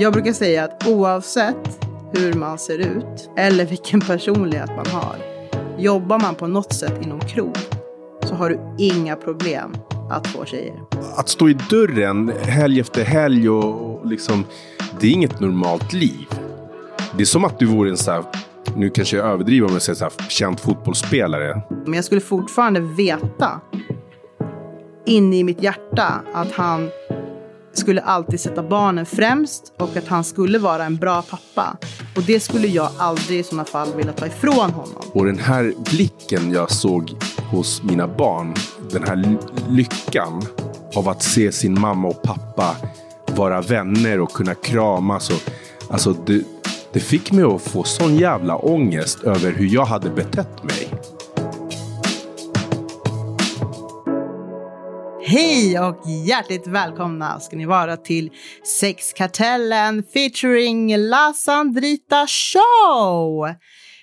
Jag brukar säga att oavsett hur man ser ut eller vilken personlighet man har. Jobbar man på något sätt inom krog så har du inga problem att få tjejer. Att stå i dörren helg efter helg och liksom, det är inget normalt liv. Det är som att du vore en så här, nu kanske jag överdriver om jag säger så här, känd fotbollsspelare. Men jag skulle fortfarande veta inne i mitt hjärta att han skulle alltid sätta barnen främst och att han skulle vara en bra pappa. Och det skulle jag aldrig i sådana fall vilja ta ifrån honom. Och den här blicken jag såg hos mina barn, den här lyckan av att se sin mamma och pappa vara vänner och kunna kramas. Och, alltså det, det fick mig att få sån jävla ångest över hur jag hade betett mig. Hej och hjärtligt välkomna ska ni vara till Sexkartellen featuring La Sandrita Show.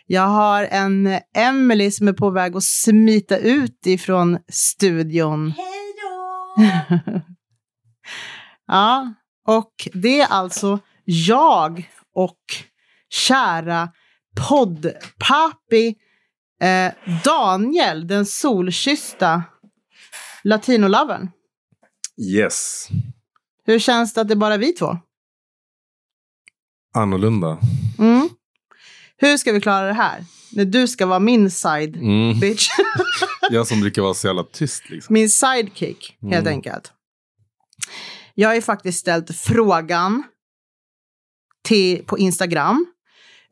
Jag har en Emily som är på väg att smita ut ifrån studion. Hej då! ja, och det är alltså jag och kära poddpapi eh, Daniel, den solkyssta latinolovern. Yes. Hur känns det att det är bara vi två? Annorlunda. Mm. Hur ska vi klara det här? När du ska vara min side Mm. bitch. Jag som brukar vara så jävla tyst liksom. min sidekick, helt Mm. enkelt. Jag har ju faktiskt ställt frågan till, på Instagram.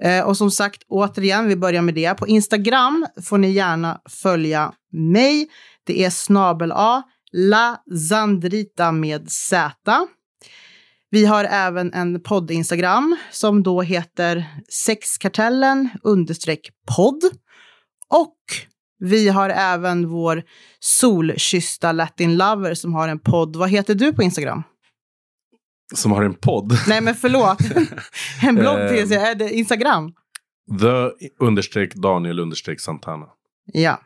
Eh, och som sagt, återigen, vi börjar med det. På Instagram får ni gärna följa mig. Det är snabel A, La Zandrita med Z. Vi har även en podd-Instagram som då heter sexkartellen understreck podd. Och vi har även vår solkyssta Latin Lover som har en podd. Vad heter du på Instagram? Som har en podd. Nej, men förlåt. en blogg till Eh. sig. Är det Instagram? The understreck Daniel understreck Santana. Ja.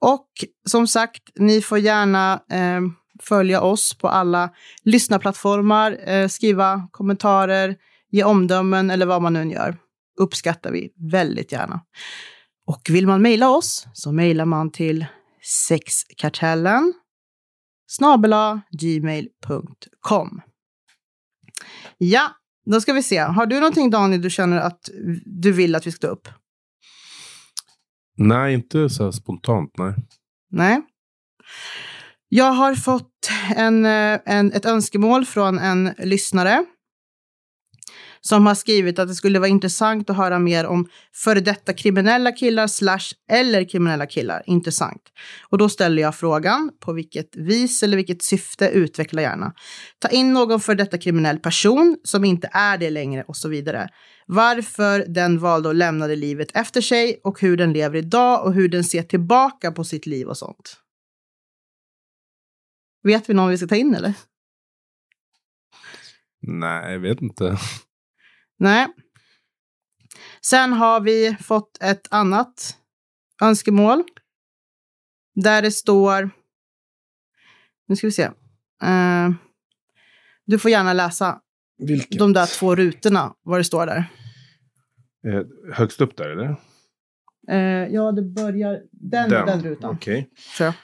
Och som sagt, ni får gärna eh, följa oss på alla lyssnarplattformar, eh, skriva kommentarer, ge omdömen eller vad man nu gör. Uppskattar vi väldigt gärna. Och vill man mejla oss så mejlar man till sexkartellen snabela gmail.com. Ja, då ska vi se. Har du någonting Daniel du känner att du vill att vi ska ta upp? Nej, inte så här spontant. Nej. Nej. Jag har fått en, eh, en, ett önskemål från en lyssnare som har skrivit att det skulle vara intressant att höra mer om före detta kriminella killar slash eller kriminella killar. Intressant. Och då ställer jag frågan på vilket vis eller vilket syfte, utveckla gärna. Ta in någon före detta kriminell person som inte är det längre och så vidare. Varför den valde att lämna det livet efter sig och hur den lever idag och hur den ser tillbaka på sitt liv och sånt. Vet vi någon vi ska ta in eller? Nej, jag vet inte. Nej. Sen har vi fått ett annat önskemål. Där det står... Nu ska vi se. Eh, du får gärna läsa Vilket? de där två rutorna, vad det står där. Eh, högst upp där, eller? Eh, ja, det börjar... Den, den, rutan. Okej. jag.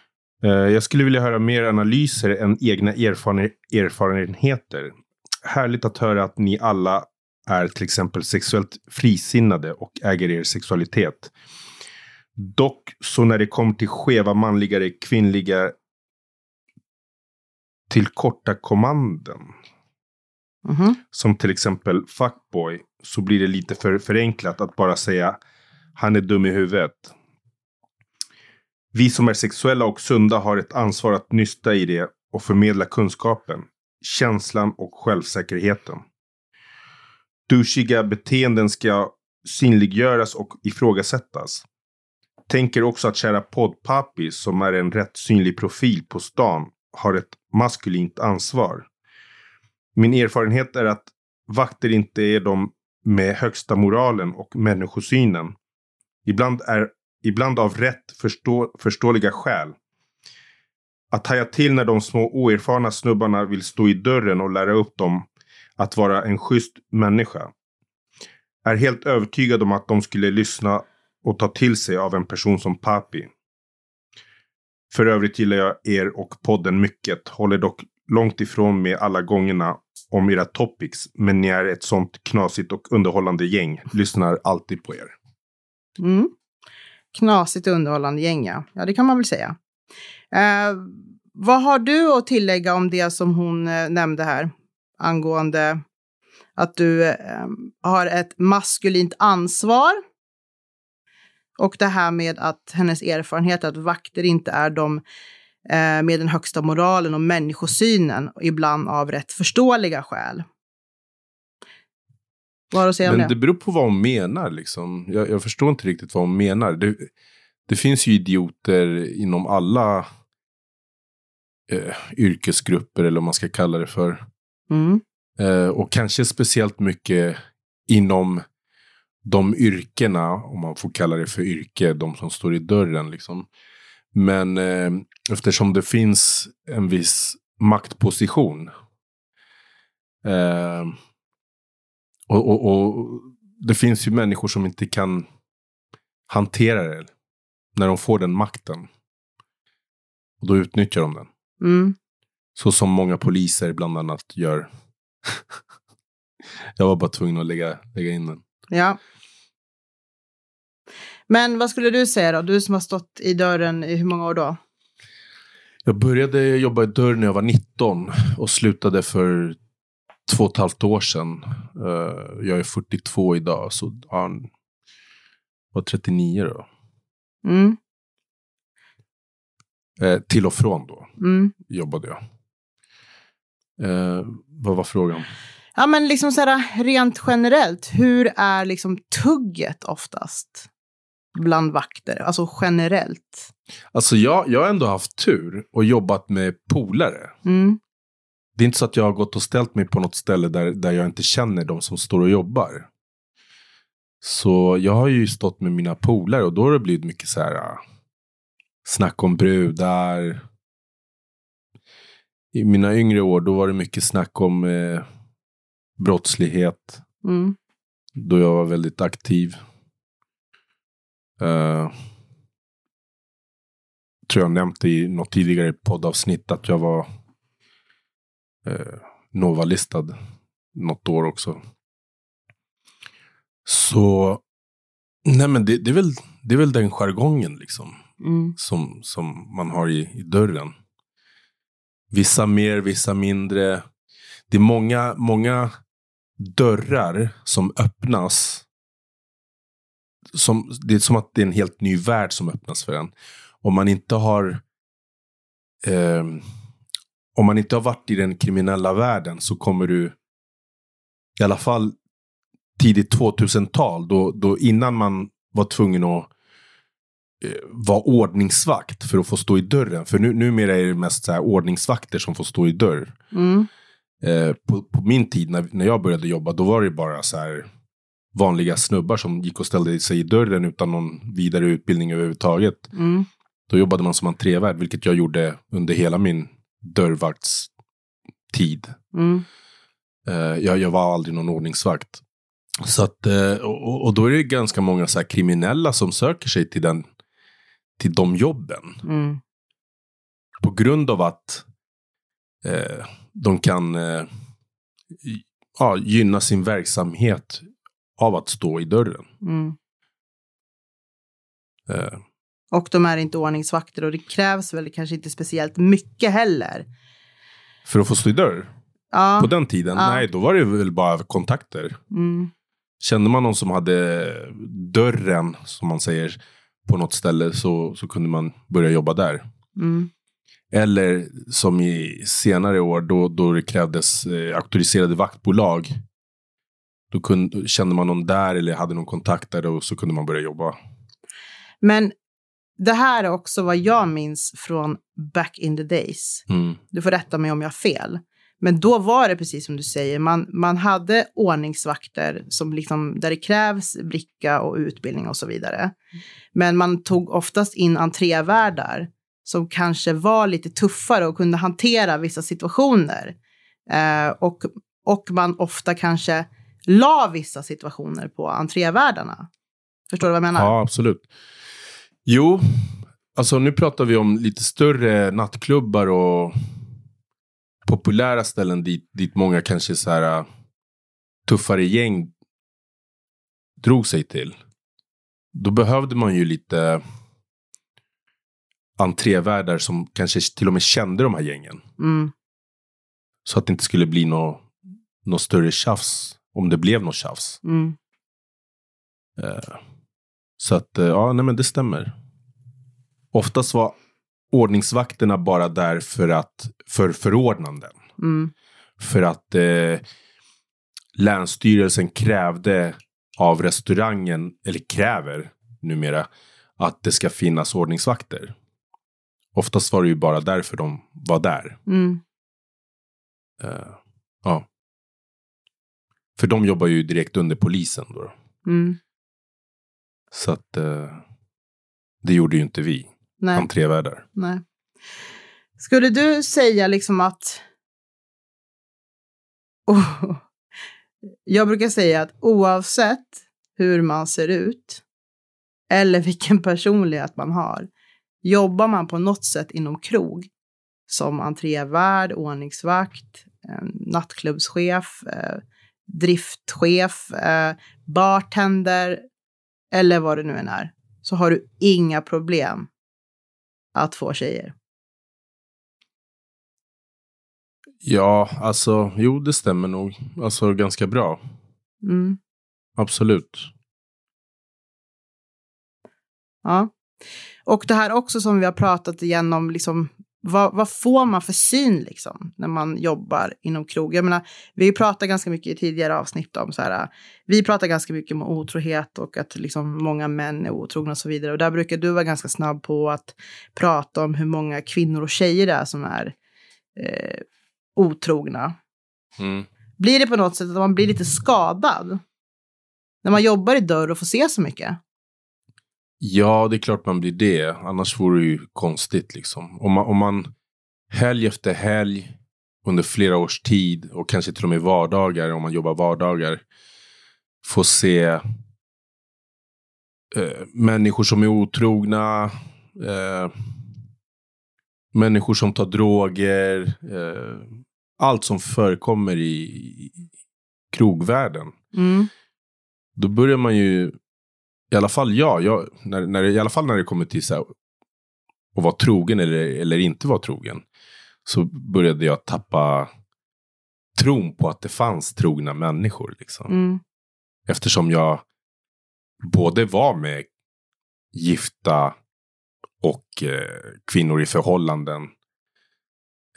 Eh, jag skulle vilja höra mer analyser än egna erfaren erfarenheter. Härligt att höra att ni alla är till exempel sexuellt frisinnade och äger er sexualitet. Dock så när det kommer till skeva manligare kvinnliga tillkortakommanden Mhm. som till exempel fuckboy så blir det lite för förenklat att bara säga han är dum i huvudet. Vi som är sexuella och sunda har ett ansvar att nysta i det och förmedla kunskapen, känslan och självsäkerheten. Duschiga beteenden ska synliggöras och ifrågasättas. Tänker också att kära poddpappi som är en rätt synlig profil på stan har ett maskulint ansvar. Min erfarenhet är att vakter inte är de med högsta moralen och människosynen. Ibland, är, ibland av rätt förstå, förståeliga skäl. Att haja till när de små oerfarna snubbarna vill stå i dörren och lära upp dem att vara en schysst människa. Är helt övertygad om att de skulle lyssna och ta till sig av en person som Papi. För övrigt gillar jag er och podden mycket. Håller dock långt ifrån med alla gångerna om era topics. Men ni är ett sånt knasigt och underhållande gäng. Lyssnar alltid på er. Mm. Knasigt och underhållande gäng, ja. Ja, det kan man väl säga. Eh, vad har du att tillägga om det som hon eh, nämnde här angående att du eh, har ett maskulint ansvar och det här med att hennes erfarenhet att vakter inte är de eh, med den högsta moralen och människosynen, ibland av rätt förståeliga skäl. Vad att säga om Men det? det beror på vad hon menar. Liksom. Jag, jag förstår inte riktigt vad hon menar. Det, det finns ju idioter inom alla eh, yrkesgrupper, eller vad man ska kalla det för. Mm. Eh, och kanske speciellt mycket inom de yrkena, om man får kalla det för yrke, de som står i dörren. Liksom. Men eh, eftersom det finns en viss maktposition eh, och, och, och det finns ju människor som inte kan hantera det när de får den makten. Och då utnyttjar de den. Mm. Så som många poliser bland annat gör. Jag var bara tvungen att lägga, lägga in den. Ja. Men vad skulle du säga då? Du som har stått i dörren i hur många år då? Jag började jobba i dörr när jag var 19 och slutade för två och ett halvt år sedan. Eh, jag är 42 idag, så han var 39 då. Mm. Eh, till och från då Mm. jobbade jag. Eh, vad var frågan? Ja, men liksom så här, rent generellt, hur är liksom tugget oftast bland vakter? Alltså generellt. Alltså jag, jag har ändå haft tur och jobbat med polare. Mm. Det är inte så att jag har gått och ställt mig på något ställe där, där jag inte känner de som står och jobbar. Så jag har ju stått med mina polare och då har det blivit mycket så här äh, snack om brudar. I mina yngre år då var det mycket snack om eh, brottslighet. Mm. Då jag var väldigt aktiv. Uh, tror jag nämnt i något tidigare poddavsnitt att jag var eh, Nova-listad något år också. Så, nej men det, det, är väl, det är väl den jargongen liksom. Mm. Som, som man har i, i dörren. Vissa mer, vissa mindre. Det är många, många dörrar som öppnas. Som, det är som att det är en helt ny värld som öppnas för en. Om man inte har eh, om man inte har varit i den kriminella världen så kommer du i alla fall tidigt 2000-tal, då, då innan man var tvungen att vara ordningsvakt för att få stå i dörren. För nu, numera är det mest så här ordningsvakter som får stå i dörr. Mm. Eh, på, på min tid när, när jag började jobba, då var det bara så här vanliga snubbar som gick och ställde sig i dörren utan någon vidare utbildning överhuvudtaget. Mm. Då jobbade man som entrévärd, vilket jag gjorde under hela min dörrvaktstid. Mm. Eh, jag, jag var aldrig någon ordningsvakt. Så att, eh, och, och då är det ganska många så kriminella som söker sig till, den, till de jobben. Mm. På grund av att eh, de kan eh, ja, gynna sin verksamhet av att stå i dörren. Mm. Eh, Och de är inte ordningsvakter och det krävs väl kanske inte speciellt mycket heller. för att få stå i dörr Ja. på den tiden, Ja. nej, då var det väl bara kontakter. Mm. Kände man någon som hade dörren, som man säger, på något ställe så, så kunde man börja jobba där. Mm. Eller som i senare år då, då det krävdes eh, auktoriserade vaktbolag. Då kunde, kände man någon där eller hade någon kontakt där och så kunde man börja jobba. Men det här är också vad jag minns från back in the days. Mm. Du får rätta mig om jag har fel. Men då var det precis som du säger, man, man hade ordningsvakter som liksom, där det krävs bricka och utbildning och så vidare. Men man tog oftast in entrévärdar som kanske var lite tuffare och kunde hantera vissa situationer. Eh, och och man ofta kanske la vissa situationer på entrévärdarna. Förstår du vad jag menar? Ja, absolut. Jo, alltså nu pratar vi om lite större nattklubbar och populära ställen dit, dit många kanske så här uh, tuffare gäng drog sig till. Då behövde man ju lite entrévärdar som kanske till och med kände de här gängen. Mm, Så att det inte skulle bli något nå större tjafs. Om det blev något tjafs. mm, Eh, Så att, eh, ja, nej men det stämmer. Oftast var ordningsvakterna bara där för att, för förordnanden. mm, För att eh, Länsstyrelsen krävde av restaurangen, eller kräver numera, att det ska finnas ordningsvakter. Oftast var det ju bara därför de var där. mm, Eh, ja. För de jobbar ju direkt under polisen då. mm. Så att eh, det gjorde ju inte vi, Nej. entrévärdar. Nej. Skulle du säga liksom att... Oh. Jag brukar säga att oavsett hur man ser ut eller vilken personlighet man har, jobbar man på något sätt inom krog som entrévärd, ordningsvakt, nattklubbschef, eh, driftchef, eh, bartender eller vad det nu än är, så har du inga problem att få tjejer. Ja, alltså, jo det stämmer nog. Alltså ganska bra. Mm. Absolut. Ja. Och det här också som vi har pratat igenom, liksom, vad, vad får man för syn liksom, när man jobbar inom krog? Jag menar, vi pratar ganska mycket i tidigare avsnitt om så här, vi pratar ganska mycket om otrohet och att liksom många män är otrogna och så vidare. Och där brukar du vara ganska snabb på att prata om hur många kvinnor och tjejer det är som är eh, otrogna. Mm. Blir det på något sätt att man blir lite skadad? När man jobbar i dörr och får se så mycket? Ja, det är klart man blir det. Annars vore det ju konstigt liksom. Om man, om man helg efter helg under flera års tid och kanske till och med vardagar, om man jobbar vardagar, får se eh, människor som är otrogna, eh, människor som tar droger, eh, allt som förekommer i, i krogvärlden. Mm. Då börjar man ju i alla fall jag, jag när, när, i alla fall när det kommer till så här, att vara trogen eller, eller inte vara trogen, så började jag tappa tron på att det fanns trogna människor. Liksom. Mm. Eftersom jag både var med gifta och eh, kvinnor i förhållanden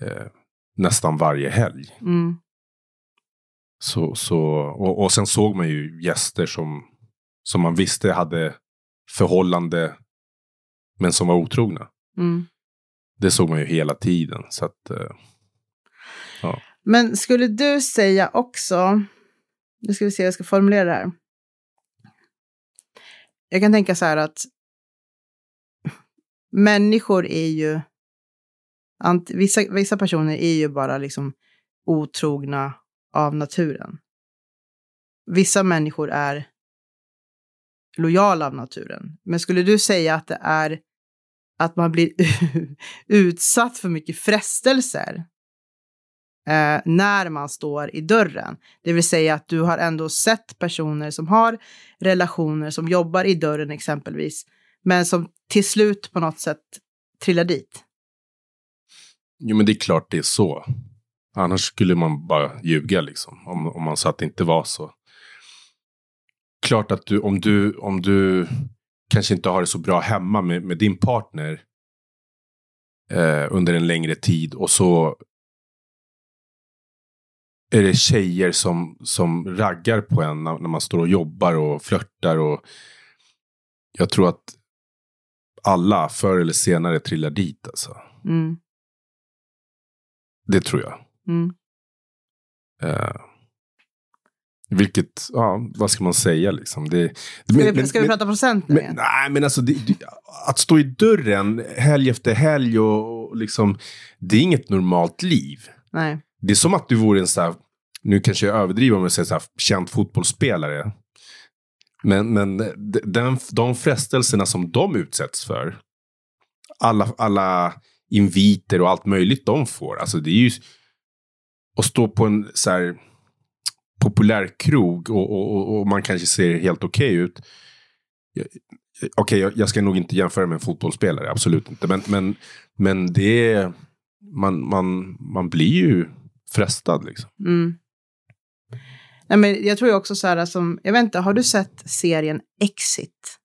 eh, nästan varje helg. Mm. Så, så, och, och sen såg man ju gäster som, som man visste hade förhållande men som var otrogna. Mm. Det såg man ju hela tiden. Så att, eh, Men skulle du säga också, nu ska vi se hur jag ska formulera det här. Jag kan tänka så här att människor är ju, vissa, vissa personer är ju bara liksom otrogna av naturen. Vissa människor är lojal av naturen. Men skulle du säga att det är att man blir utsatt för mycket frestelser eh, när man står i dörren. Det vill säga att du har ändå sett personer som har relationer, som jobbar i dörren exempelvis, men som till slut på något sätt trillar dit. jo men det är klart det är så. Annars skulle man bara ljuga liksom. Om, om man sa att det inte var så. Klart att du, om du, om du kanske inte har det så bra hemma med, med din partner eh, under en längre tid och så är det tjejer som, som raggar på en när, när man står och jobbar och flörtar och jag tror att alla förr eller senare trillar dit alltså. Mm, Det tror jag. mm, Eh, vilket, ja, vad ska man säga liksom? Det, Ska, vi, ska vi prata procent nu? men, igen? nej, men alltså det, det, att stå i dörren helg efter helg och, och liksom, det är inget normalt liv. Nej. Det är som att du vore en så här nu kanske jag överdriver om jag säger så här, känd fotbollsspelare. Men, men de- den, de frestelserna som de utsätts för, alla, alla inviter och allt möjligt de får, alltså det är ju att stå på en så här populär krog och, och, och, man kanske ser helt okej ut. Jag- Okej, jag, jag ska nog inte jämföra med en fotbollsspelare, absolut inte. Men, men, men det är, man, man, man blir ju frestad liksom. Mm. Nej, men jag tror ju också så här som, jag vet inte, har du sett serien Exit?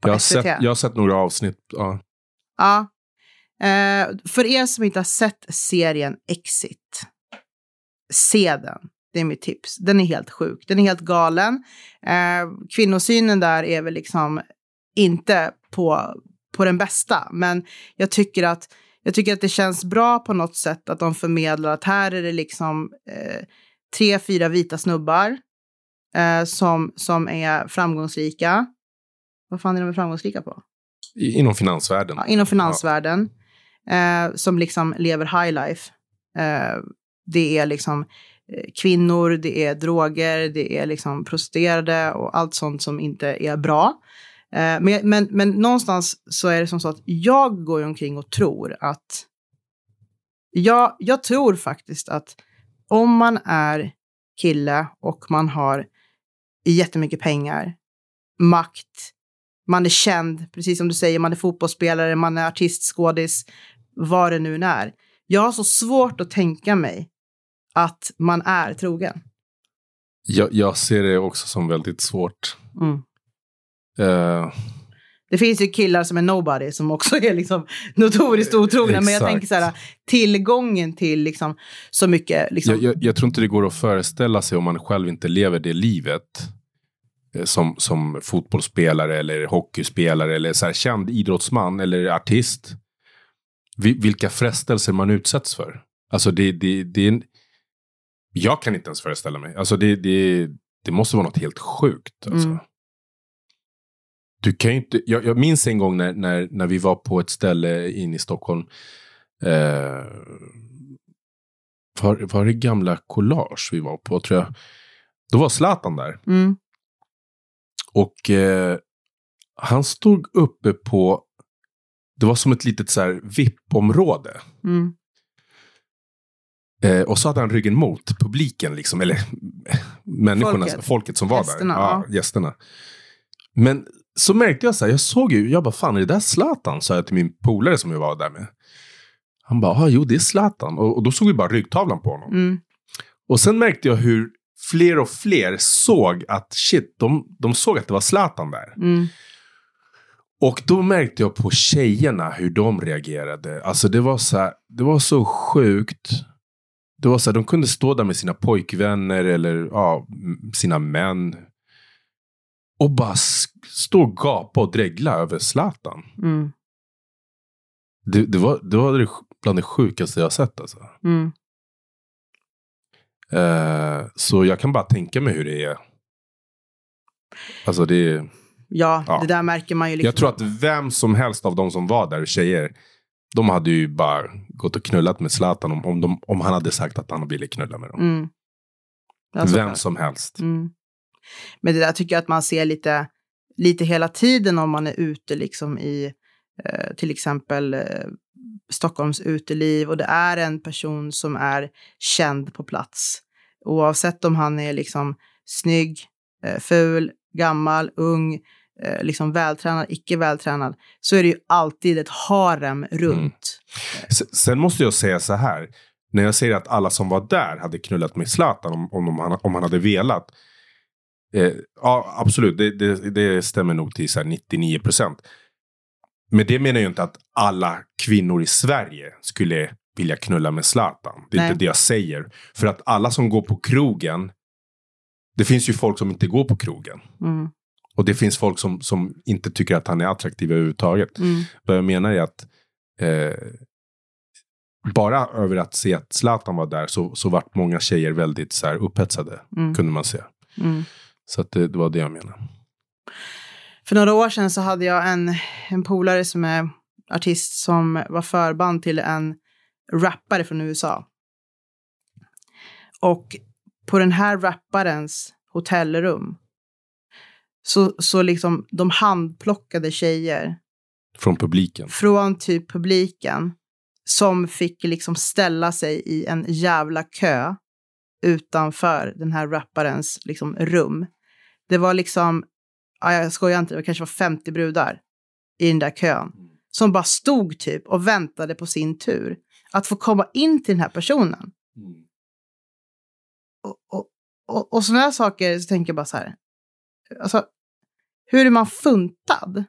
Jag har, SVT? sett, jag har sett några avsnitt. Ja. Ja. Eh, för er som inte har sett serien Exit, se den. Det är mitt tips. Den är helt sjuk. Den är helt galen. Eh, kvinnosynen där är väl liksom inte på, på den bästa. Men jag tycker, att, jag tycker att det känns bra på något sätt att de förmedlar att här är det liksom eh, tre, fyra vita snubbar eh, som, som är framgångsrika. Vad fan är de framgångsrika på? I- Inom finansvärlden. ja, inom finansvärlden eh, som liksom lever high life. Eh, det är liksom Eh, kvinnor, det är droger, det är liksom prostituerade och allt sånt som inte är bra. Eh, men, men, men någonstans så är det som så att jag går ju omkring och tror att jag, jag tror faktiskt att om man är kille och man har jättemycket pengar, makt, man är känd, precis som du säger, man är fotbollsspelare, man är artist, skådis, vad det nu än är. Jag har så svårt att tänka mig att man är trogen. Jag, jag ser det också som väldigt svårt. Mm. Eh, Det finns ju killar som är nobody som också är liksom notoriskt otrogna, men jag Exakt. tänker så här, tillgången till liksom så mycket liksom, jag, jag, jag tror inte det går att föreställa sig om man själv inte lever det livet. eh, Som, som fotbollsspelare eller hockeyspelare eller så här känd idrottsman eller artist. Vi, vilka frestelser man utsätts för. Alltså det, det, det är en, Jag kan inte ens föreställa mig. Alltså det, det, det måste vara något helt sjukt. Alltså. Mm. Du kan inte, jag, jag minns en gång när, när, när vi var på ett ställe in i Stockholm. Eh, var, var det gamla collage vi var på tror jag. Då var Zlatan där. mm, Och eh, han stod uppe på, det var som ett litet så här VIP-område. mm, Eh, och så hade han ryggen mot publiken, liksom, eller människorna, folket, Folket. som var Gästerna, där. Ja, ja. gästerna. Men så märkte jag så här, jag såg ju, jag bara fan är det där Zlatan? Sa jag till min polare som jag var där med. Han bara, ah, jo det är Zlatan. Och, och då såg vi bara ryggtavlan på honom. mm, Och sen märkte jag hur fler och fler såg att shit, de, de såg att det var Zlatan där. mm, Och då märkte jag på tjejerna hur de reagerade. Alltså det var så här, det var så sjukt. Det var så här, de kunde stå där med sina pojkvänner eller ja, sina män. Och bara stå och gapa och dregla över Zlatan. mm, Det, det, var, det var bland det sjukaste jag sett alltså. mm. Eh, så jag kan bara tänka mig hur det är. Alltså det är... Ja, Ja. det där märker man ju. Liksom. Jag tror att vem som helst av de som var där, tjejer, de hade ju bara gått och knullat med Zlatan om, om, de, om han hade sagt att han ville knulla med dem. Mm. Alltså, vem som helst. Mm. Men det där tycker jag att man ser lite, lite hela tiden om man är ute liksom i eh, till exempel eh, Stockholms uteliv och det är en person som är känd på plats. Oavsett om han är liksom snygg, eh, ful, gammal, ung, eh, liksom vältränad, icke vältränad, så är det ju alltid ett harem runt. S- Sen måste jag säga så här. När jag säger att alla som var där hade knullat med Zlatan om, om, de, han- om han hade velat. Eh, ja, absolut. Det, det, det stämmer nog till så här 99 procent. Men det menar ju inte att alla kvinnor i Sverige skulle vilja knulla med Zlatan. Det är Nej. inte det jag säger. För att alla som går på krogen. Det finns ju folk som inte går på krogen. Mm. Och det finns folk som, som inte tycker att han är attraktiv överhuvudtaget. Mm. Vad jag menar är att eh, bara över att se att Zlatan var där så, så vart många tjejer väldigt så här, upphetsade. Mm. Kunde man se. Mm. Så att det, det var det jag menade. För några år sedan så hade jag en, en polare som är artist som var förband till en rappare från USA. Och på den här rapparens hotellrum så, så liksom de handplockade tjejer Från publiken. från typ publiken som fick liksom ställa sig i en jävla kö utanför den här rapparens liksom rum. Det var liksom, ja, jag skojar inte, det kanske var 50 brudar i den där kön som bara stod typ och väntade på sin tur att få komma in till den här personen. Och, och, och, och sådana här saker så tänker jag bara så här, alltså hur är man funtad?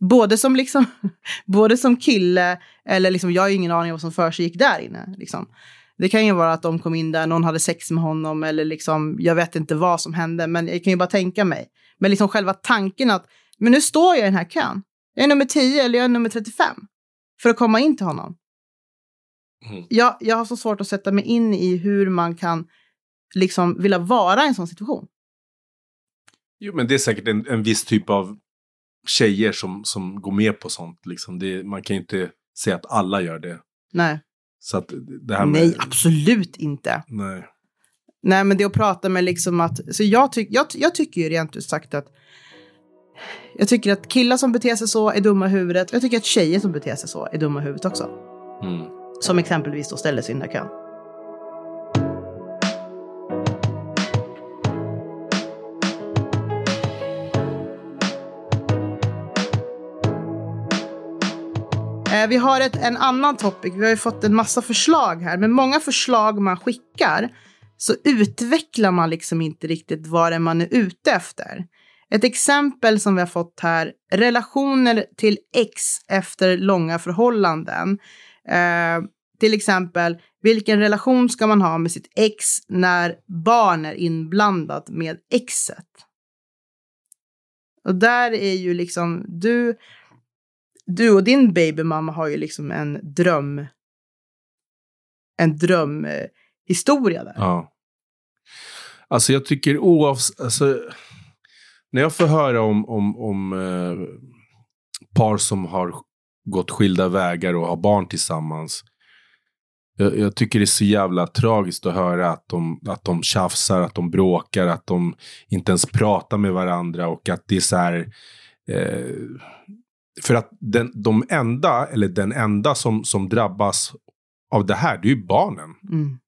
Både som, liksom, både som kille, eller liksom, jag har ingen aning om vad som för där inne. Liksom. Det kan ju vara att de kom in där, någon hade sex med honom, eller liksom, jag vet inte vad som hände, men jag kan ju bara tänka mig. Men liksom själva tanken att, men nu står jag i den här kön. Jag är nummer 10 eller jag är nummer 35 för att komma in till honom. Mm. Jag, jag har så svårt att sätta mig in i hur man kan liksom vilja vara i en sån situation. Jo, men det är säkert en, en viss typ av tjejer som, som går med på sånt. Liksom. Det, man kan ju inte säga att alla gör det. Nej, Så att det här med... nej absolut inte. Nej. Nej, men det att prata med liksom att... Så jag, tyck, jag, jag tycker ju rent ut sagt att... Jag tycker att killar som beter sig så är dumma i huvudet. Jag tycker att tjejer som beter sig så är dumma i huvudet också. Mm. Som exempelvis då ställer sig i den här kön. Vi har ett, en annan topic. Vi har ju fått en massa förslag här. Men många förslag man skickar så utvecklar man liksom inte riktigt vad det är man är ute efter. Ett exempel som vi har fått här. Relationer till ex efter långa förhållanden. Eh, till exempel, vilken relation ska man ha med sitt ex när barn är inblandat med exet? Och där är ju liksom, du, du och din babymamma har ju liksom en dröm, en drömhistoria eh, historia där. Ja. Alltså jag tycker oavsett... Alltså, när jag får höra om, om, om eh, par som har gått skilda vägar och har barn tillsammans. Jag, jag tycker det är så jävla tragiskt att höra att de, att de tjafsar, att de bråkar, att de inte ens pratar med varandra och att det är så här... Eh, för att den, de enda, eller den enda som, som drabbas av det här, det är ju barnen. Mm.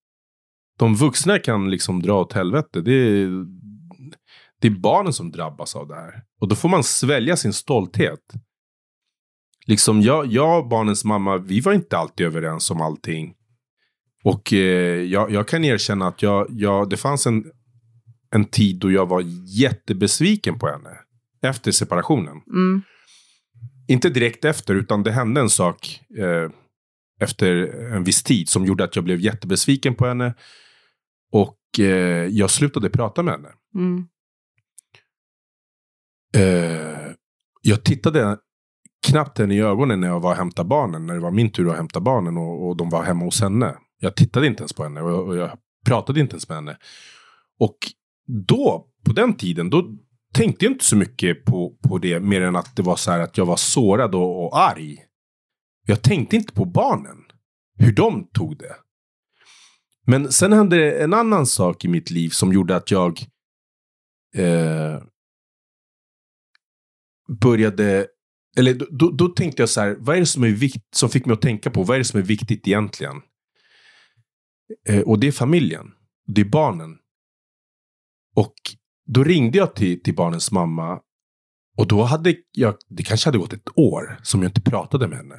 De vuxna kan liksom dra åt helvete. Det är, det är barnen som drabbas av det här. Och då får man svälja sin stolthet. Liksom jag, jag och barnens mamma, vi var inte alltid överens om allting. Och eh, jag, jag kan erkänna att jag, jag, det fanns en, en tid då jag var jättebesviken på henne. Efter separationen. Mm. Inte direkt efter, utan det hände en sak eh, efter en viss tid som gjorde att jag blev jättebesviken på henne. Och eh, jag slutade prata med henne. Mm. Eh, jag tittade knappt henne i ögonen när jag var och hämtade barnen. När det var min tur att hämta barnen och, och de var hemma hos henne. Jag tittade inte ens på henne och, och jag pratade inte ens med henne. Och då, på den tiden, då tänkte jag inte så mycket på, på det. Mer än att det var så här att jag var sårad och, och arg. Jag tänkte inte på barnen. Hur de tog det. Men sen hände det en annan sak i mitt liv som gjorde att jag eh, började... Eller då- då, då tänkte jag så här, vad är det som, är vikt, som fick mig att tänka på, vad är det som är viktigt egentligen? Eh, och det är familjen. Det är barnen. Och då ringde jag till, till barnens mamma. Och då hade jag, det kanske hade gått ett år som jag inte pratade med henne.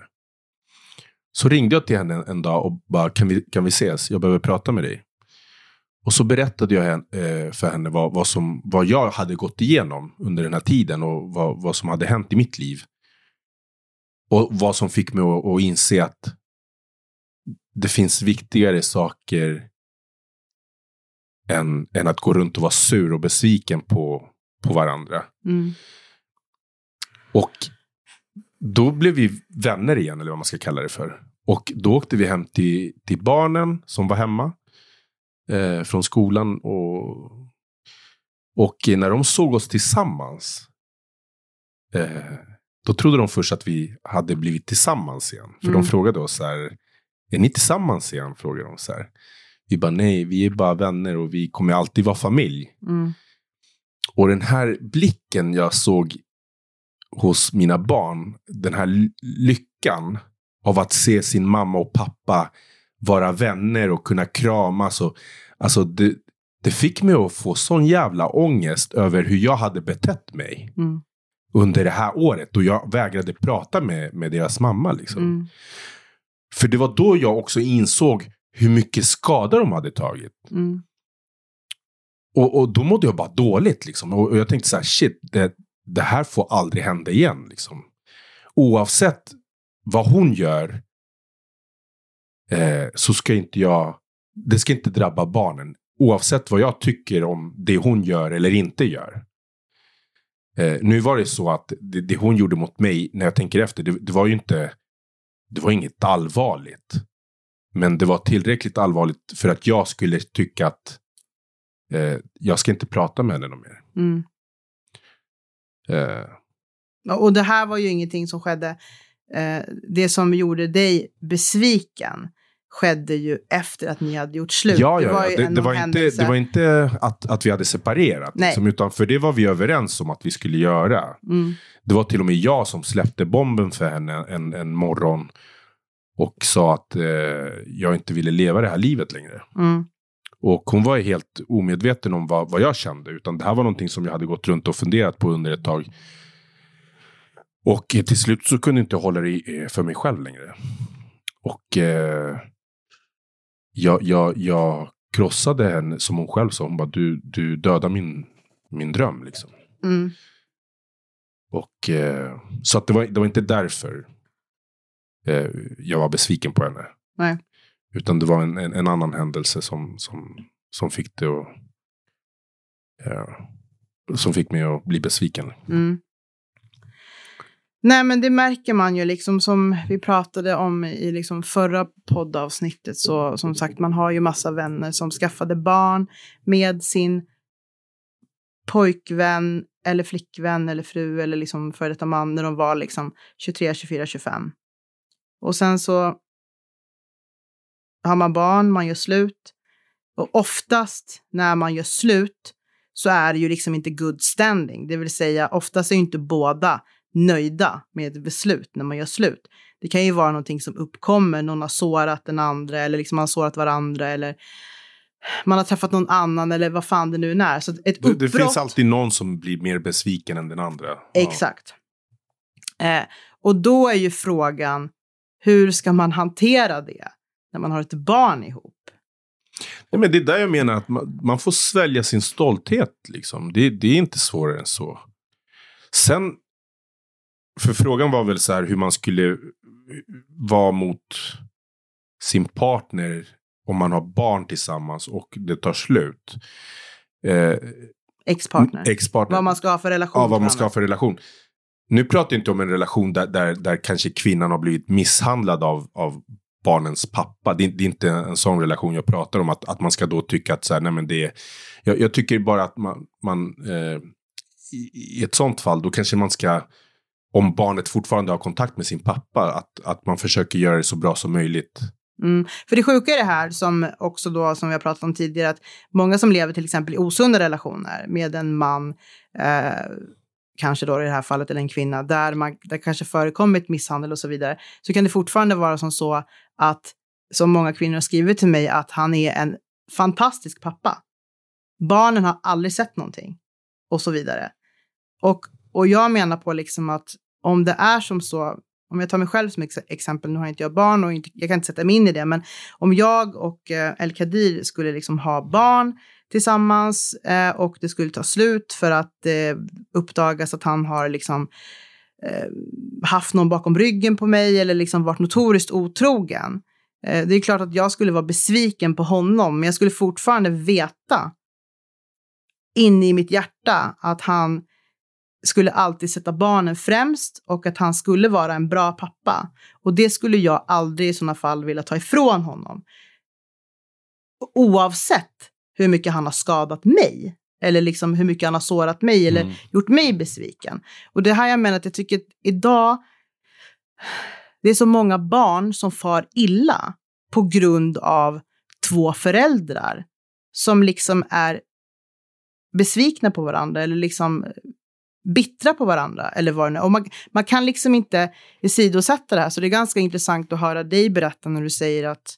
Så ringde jag till henne en, dag och bara, kan vi, kan vi ses? Jag behöver prata med dig. Och så berättade jag eh, för henne vad, vad, som, vad jag hade gått igenom under den här tiden och vad, vad som hade hänt i mitt liv. Och vad som fick mig att, att inse att det finns viktigare saker än, än att gå runt och vara sur och besviken på, på varandra. Mm. Och då blev vi vänner igen, eller vad man ska kalla det för. Och då åkte vi hem till, till barnen som var hemma eh, från skolan. Och, och när de såg oss tillsammans, eh, då trodde de först att vi hade blivit tillsammans igen. För Mm. de frågade oss så här, är ni tillsammans igen? Frågade de så här. Vi bara nej, vi är bara vänner och vi kommer alltid vara familj. Mm. Och den här blicken jag såg hos mina barn, den här ly- lyckan av att se sin mamma och pappa vara vänner och kunna kramas. Och, alltså det, det fick mig att få sån jävla ångest över hur jag hade betett mig Mm. under det här året. Och jag vägrade prata med, med deras mamma. Liksom. Mm. För det var då jag också insåg hur mycket skada de hade tagit. Mm. Och, och då mådde jag bara dåligt. Liksom. Och, och jag tänkte så här, shit, det, det här får aldrig hända igen. Liksom. Oavsett vad hon gör eh, så ska inte jag, det ska inte drabba barnen. Oavsett vad jag tycker om det hon gör eller inte gör. Eh, nu var det så att det, det hon gjorde mot mig, när jag tänker efter, det, det var ju inte, det var inget allvarligt. Men det var tillräckligt allvarligt för att jag skulle tycka att eh, jag ska inte prata med henne någon mer. Mm. Eh, Och det här var ju ingenting som skedde. Eh, det som gjorde dig besviken skedde ju efter att ni hade gjort slut. ja, ja, var ja. Det, det, var inte, det var inte att, att vi hade separerat. Nej. Liksom, utan för det var vi överens om att vi skulle göra. Mm. Det var till och med jag som släppte bomben för henne en, en morgon. Och sa att eh, jag inte ville leva det här livet längre. Mm. Och hon var ju helt omedveten om vad, vad jag kände. Utan det här var någonting som jag hade gått runt och funderat på under ett tag. Och till slut så kunde jag inte hålla det eh, för mig själv längre. Och eh, jag, jag, jag krossade henne som hon själv sa. Hon bara, du, du dödar min, min dröm liksom. Mm. Och, eh, så att det, var, det var inte därför eh, jag var besviken på henne. Nej. Utan det var en, en, en annan händelse som, som, som fick det att... Eh, som fick mig att bli besviken. Mm. Nej, men det märker man ju liksom som vi pratade om i liksom förra poddavsnittet. Så som sagt, man har ju massa vänner som skaffade barn med sin pojkvän eller flickvän eller fru eller liksom före detta man när de var liksom 23, 24, 25. Och sen så har man barn, man gör slut. Och oftast när man gör slut så är det ju liksom inte good standing. Det vill säga oftast är ju inte båda nöjda med ett beslut när man gör slut. Det kan ju vara någonting som uppkommer, någon har sårat den andra eller liksom man har sårat varandra eller man har träffat någon annan eller vad fan det nu är. Så ett Det, uppbrott... det finns alltid någon som blir mer besviken än den andra. Ja. Exakt. Eh, och då är ju frågan, hur ska man hantera det när man har ett barn ihop? Nej, men det är där jag menar att man, man får svälja sin stolthet. Liksom. Det, det är inte svårare än så. Sen, för frågan var väl så här hur man skulle vara mot sin partner om man har barn tillsammans och det tar slut. Eh, Ex-partner. Ex-partner. vad man ska ha för relation Ja, vad man ska ha för relation. Nu pratar jag inte om en relation där, där, där kanske kvinnan har blivit misshandlad av, av barnens pappa. Det är, det är inte en sån relation jag pratar om. Att, att man ska då tycka att så här, nej men det är... Jag, jag tycker bara att man, man eh, i, i ett sånt fall, då kanske man ska, om barnet fortfarande har kontakt med sin pappa, att, att man försöker göra det så bra som möjligt. Mm. För det sjuka är det här som också då, som vi har pratat om tidigare, att många som lever till exempel i osunda relationer med en man, eh, kanske då i det här fallet, eller en kvinna, där man där kanske förekommit misshandel och så vidare, så kan det fortfarande vara som så att, som många kvinnor har skrivit till mig, att han är en fantastisk pappa. Barnen har aldrig sett någonting och så vidare. Och, och jag menar på liksom att om det är som så, om jag tar mig själv som ex exempel, nu har inte jag barn och inte, jag kan inte sätta mig in i det, men om jag och eh, El Kadir skulle liksom ha barn tillsammans eh, och det skulle ta slut för att eh, uppdagas att han har liksom eh, haft någon bakom ryggen på mig eller liksom varit notoriskt otrogen. Eh, det är klart att jag skulle vara besviken på honom, men jag skulle fortfarande veta inne i mitt hjärta att han skulle alltid sätta barnen främst och att han skulle vara en bra pappa. Och det skulle jag aldrig i sådana fall vilja ta ifrån honom. Oavsett hur mycket han har skadat mig. Eller liksom hur mycket han har sårat mig eller Mm. gjort mig besviken. Och det här jag menar att jag tycker att idag, det är så många barn som far illa på grund av två föräldrar som liksom är besvikna på varandra eller liksom bittra på varandra eller vad det nu. Och man, man kan liksom inte sidosätta det här, så det är ganska intressant att höra dig berätta när du säger att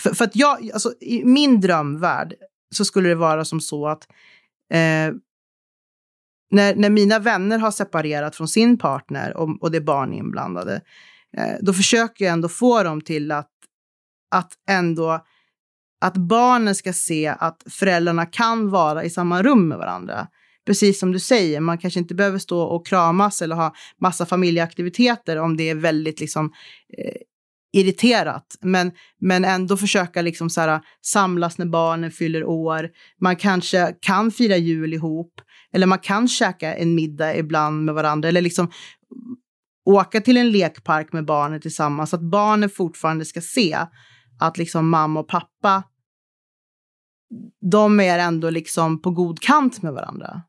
för, för att jag, alltså i min drömvärld så skulle det vara som så att eh, när, när mina vänner har separerat från sin partner och, och det är barn inblandade, eh, då försöker jag ändå få dem till att, att ändå att barnen ska se att föräldrarna kan vara i samma rum med varandra. Precis som du säger, man kanske inte behöver stå och kramas eller ha massa familjeaktiviteter om det är väldigt liksom, eh, irriterat. Men, men ändå försöka liksom så här, samlas när barnen fyller år. Man kanske kan fira jul ihop. Eller man kan käka en middag ibland med varandra. Eller liksom åka till en lekpark med barnen tillsammans. Så att barnen fortfarande ska se att liksom mamma och pappa, de är ändå liksom på god kant med varandra.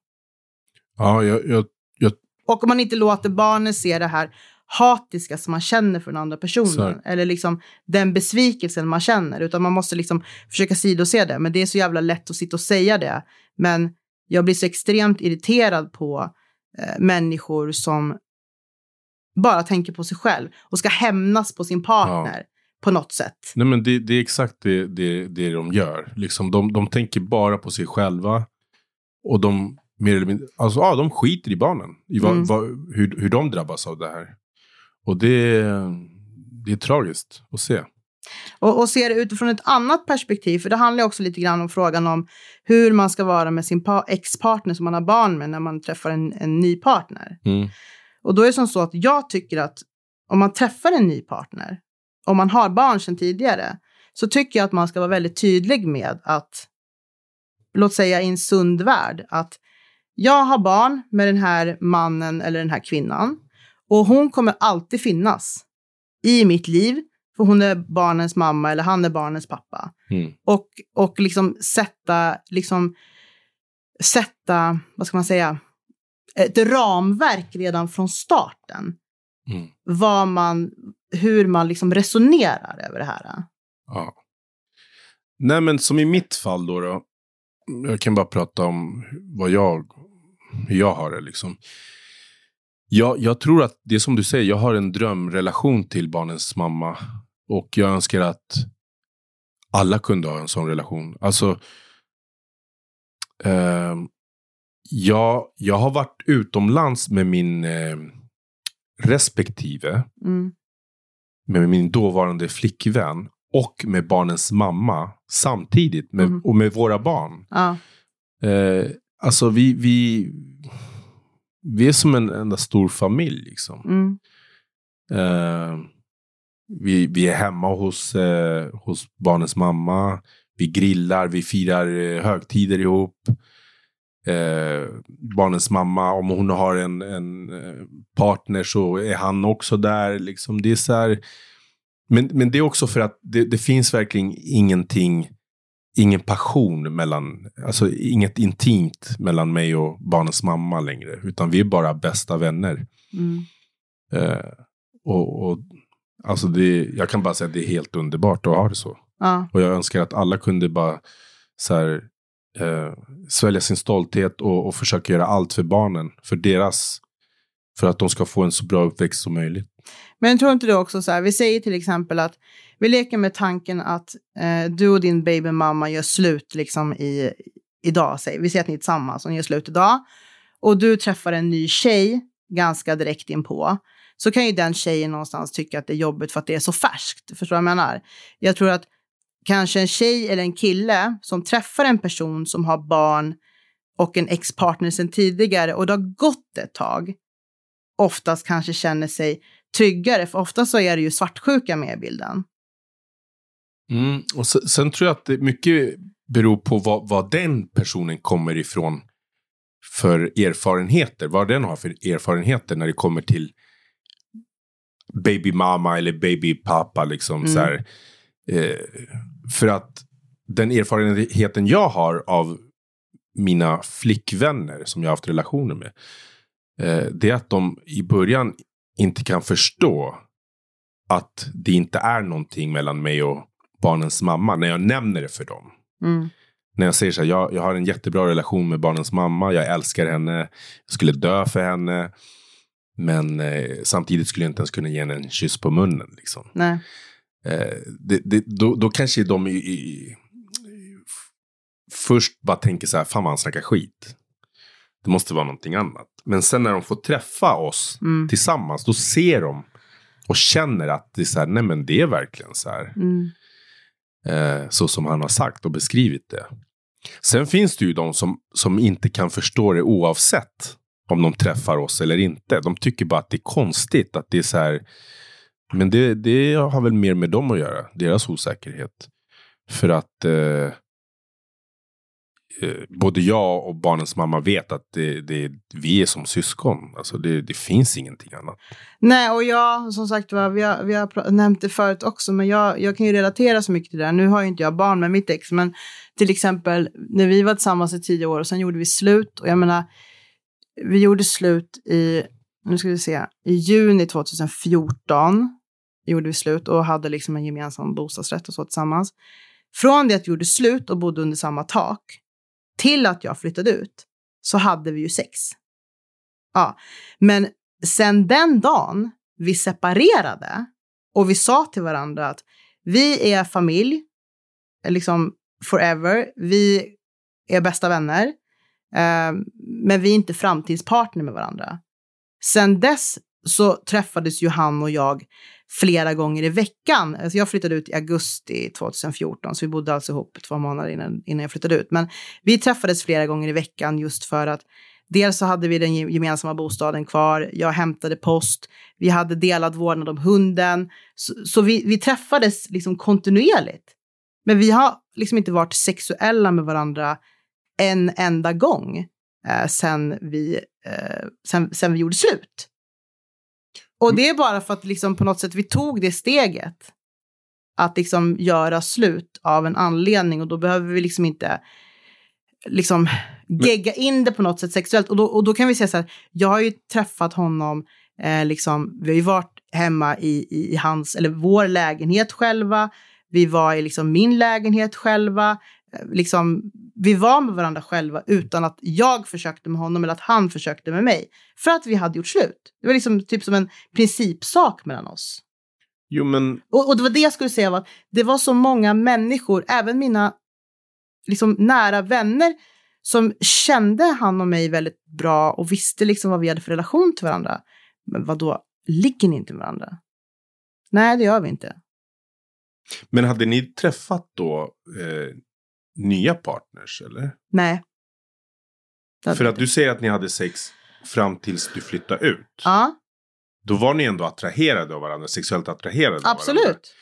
Ja, jag, jag, jag Och om man inte låter barnen se det här hatiska som man känner för den andra personen. Så. Eller liksom den besvikelsen man känner. Utan man måste liksom försöka sidose det. Men det är så jävla lätt att sitta och säga det. Men jag blir så extremt irriterad på eh, människor som bara tänker på sig själv och ska hämnas på sin partner på något sätt. Nej, men det, det är exakt det, det, det de gör. Liksom, de, de tänker bara på sig själva. Och de, mer eller mindre, alltså, ja, de skiter i barnen. I vad, Mm. vad, hur, hur de drabbas av det här. Och det, det är tragiskt att se. Och, och se det utifrån ett annat perspektiv, för det handlar också lite grann om frågan om hur man ska vara med sin pa- ex-partner som man har barn med när man träffar en, en ny partner. Mm. Och då är det som så att jag tycker att om man träffar en ny partner, om man har barn sedan tidigare, så tycker jag att man ska vara väldigt tydlig med att, låt säga i en sund värld, att jag har barn med den här mannen eller den här kvinnan och hon kommer alltid finnas i mitt liv, för hon är barnens mamma eller han är barnens pappa. Mm. Och, och liksom sätta, liksom sätta, vad ska man säga, ett ramverk redan från starten. Mm. Vad man, hur man liksom resonerar över det här. Ja. Nej, men som i mitt fall då, då. Jag kan bara prata om vad jag, hur jag har det liksom. Jag, jag tror att det är som du säger, jag har en drömrelation till barnens mamma. Och jag önskar att alla kunde ha en sån relation. Alltså, ehm, jag, jag har varit utomlands med min eh, respektive Mm. med min dåvarande flickvän och med barnens mamma samtidigt med, Mhm. och med våra barn. Ja. Eh, alltså vi, vi, vi är som en enda stor familj. Liksom. Mm. Eh, vi, vi är hemma hos, eh, hos barnens mamma. Vi grillar, vi firar eh, högtider ihop. Eh, barnens mamma, om hon har en, en eh, partner så är han också där. Liksom. Det är så här, men, men det är också för att det, det finns verkligen ingenting, ingen passion mellan, alltså inget intimt mellan mig och barnens mamma längre. Utan vi är bara bästa vänner. Mm. Eh, och, och alltså det, jag kan bara säga att det är helt underbart att ha det så. Ja. Och jag önskar att alla kunde bara så här, eh, svälja sin stolthet och, och försöka göra allt för barnen. För deras, för att de ska få en så bra uppväxt som möjligt. Men tror inte du också så här, vi säger till exempel att vi leker med tanken att eh, du och din babymamma gör slut liksom i, idag, säger vi. säger att ni är tillsammans och ni gör slut idag. Och du träffar en ny tjej ganska direkt inpå. Så kan ju den tjejen någonstans tycka att det är jobbigt för att det är så färskt. Förstår du vad jag menar? Jag tror att kanske en tjej eller en kille som träffar en person som har barn och en ex-partner sedan tidigare och det har gått ett tag oftast kanske känner sig tryggare, för ofta så är det ju svartsjuka med i bilden. Mm. Och sen, sen tror jag att det mycket beror på vad, vad den personen kommer ifrån för erfarenheter. Vad den har för erfarenheter när det kommer till baby mama eller baby pappa. Liksom, Mm. så här. Eh, för att den erfarenheten jag har av mina flickvänner som jag har haft relationer med. Eh, det är att de i början inte kan förstå att det inte är någonting mellan mig och barnens mamma, när jag nämner det för dem. Mm. När jag säger så här, jag, jag har en jättebra relation med barnens mamma, jag älskar henne, jag skulle dö för henne. Men eh, samtidigt skulle jag inte ens kunna ge henne en kyss på munnen. Liksom. Nej. Eh, det, det, då, då kanske de i, i, först bara tänker så här, fan vad han snackar skit. Det måste vara någonting annat. Men sen när de får träffa oss Mm. tillsammans, då ser de och känner att det är så här, nej men det är verkligen så här. Mm. Eh, så som han har sagt och beskrivit det. Sen finns det ju de som, som inte kan förstå det oavsett om de träffar oss eller inte. De tycker bara att det är konstigt, att det är så här. Men det, det har väl mer med dem att göra, deras osäkerhet. För att eh, Eh, både jag och barnens mamma vet att det, det, vi är som syskon. Alltså det, det finns ingenting annat. Nej, och jag, som sagt var, vi har, vi har nämnt det förut också, men jag, jag kan ju relatera så mycket till det där. Nu har ju inte jag barn med mitt ex, men till exempel när vi var tillsammans i tio år och sen gjorde vi slut. Och jag menar, vi gjorde slut i, nu ska vi se, i juni 2014 gjorde vi slut och hade liksom en gemensam bostadsrätt och så tillsammans. Från det att vi gjorde slut och bodde under samma tak till att jag flyttade ut så hade vi ju sex. Ja, men sen den dagen vi separerade och vi sa till varandra att vi är familj, liksom forever, vi är bästa vänner, eh, men vi är inte framtidspartner med varandra. Sen dess så träffades ju han och jag flera gånger i veckan. Alltså jag flyttade ut i augusti 2014, så vi bodde alltså ihop två månader innan, innan jag flyttade ut. Men vi träffades flera gånger i veckan just för att Dels så hade vi den gemensamma bostaden kvar, jag hämtade post, vi hade delad vårdnad om hunden. Så, så vi, vi träffades liksom kontinuerligt. Men vi har liksom inte varit sexuella med varandra en enda gång eh, sen, vi, eh, sen, sen vi gjorde slut. Och det är bara för att liksom på något sätt vi tog det steget. Att liksom göra slut av en anledning och då behöver vi liksom inte liksom gegga in det på något sätt sexuellt. Och då, och då kan vi säga så här, jag har ju träffat honom, eh, liksom, vi har ju varit hemma i, i, i hans, eller vår lägenhet själva. Vi var i liksom min lägenhet själva. Eh, liksom, vi var med varandra själva utan att jag försökte med honom eller att han försökte med mig. För att vi hade gjort slut. Det var liksom typ som en principsak mellan oss. Jo men, Och, och det var det jag skulle säga var att det var så många människor, även mina liksom, nära vänner, som kände han och mig väldigt bra och visste liksom vad vi hade för relation till varandra. Men vad då ligger ni inte med varandra? Nej, det gör vi inte. men hade ni träffat då eh, nya partners eller? Nej. För att du säger att ni hade sex fram tills du flyttade ut. Ja, Då var ni ändå attraherade av varandra, sexuellt attraherade av varandra. absolut.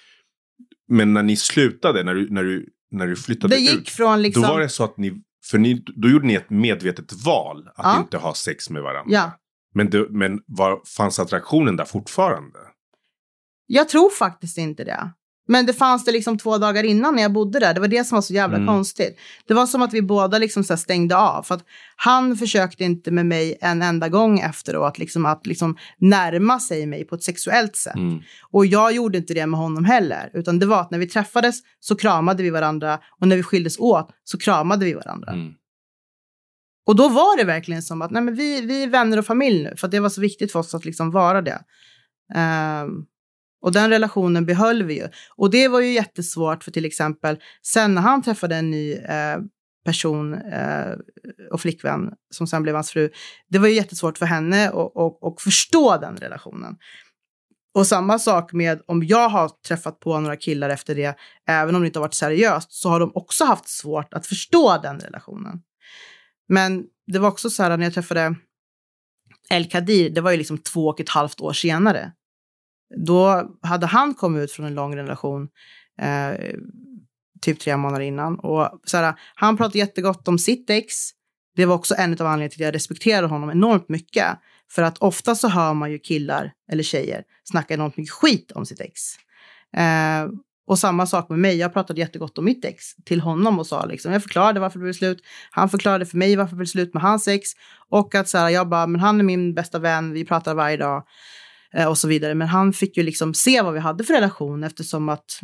Men när ni slutade, när du, när du, när du flyttade Det gick ut. från liksom... Då var det så att ni, för ni, då gjorde ni ett medvetet val att Ja. inte ha sex med varandra. Ja, Men, det, men var, fanns attraktionen där fortfarande? jag tror faktiskt inte det. Men det fanns det liksom två dagar innan när jag bodde där. Det var det som var så jävla Mm. konstigt. Det var som att vi båda liksom så stängde av. För att han försökte inte med mig en enda gång efteråt liksom att liksom närma sig mig på ett sexuellt sätt. Mm. Och jag gjorde inte det med honom heller. Utan det var att när vi träffades så kramade vi varandra. Och när vi skildes åt så kramade vi varandra. Mm. Och då var det verkligen som att nej, men vi, vi är vänner och familj nu. För det var så viktigt för oss att liksom vara det. Ehm, och den relationen behöll vi ju. Och det var ju jättesvårt för till exempel sen när han träffade en ny eh, person eh, och flickvän som sen blev hans fru. Det var ju jättesvårt för henne att och, förstå den relationen. Och samma sak med om jag har träffat på några killar efter det, även om det inte har varit seriöst, så har de också haft svårt att förstå den relationen. Men det var också så här när jag träffade El Kadir, det var ju liksom två och ett halvt år senare. Då hade han kommit ut från en lång relation, eh, typ tre månader innan. Och så här, han pratade jättegott om sitt ex. Det var också en av anledningarna till att jag respekterade honom enormt mycket. För att ofta så hör man ju killar eller tjejer snacka enormt mycket skit om sitt ex. Eh, och samma sak med mig. Jag pratade jättegott om mitt ex till honom och sa liksom, jag förklarade varför det blev slut. Han förklarade för mig varför det blev slut med hans ex. Och att så här, jag bara, men han är min bästa vän, vi pratar varje dag. Eh, och så vidare. Men han fick ju liksom se vad vi hade för relation eftersom att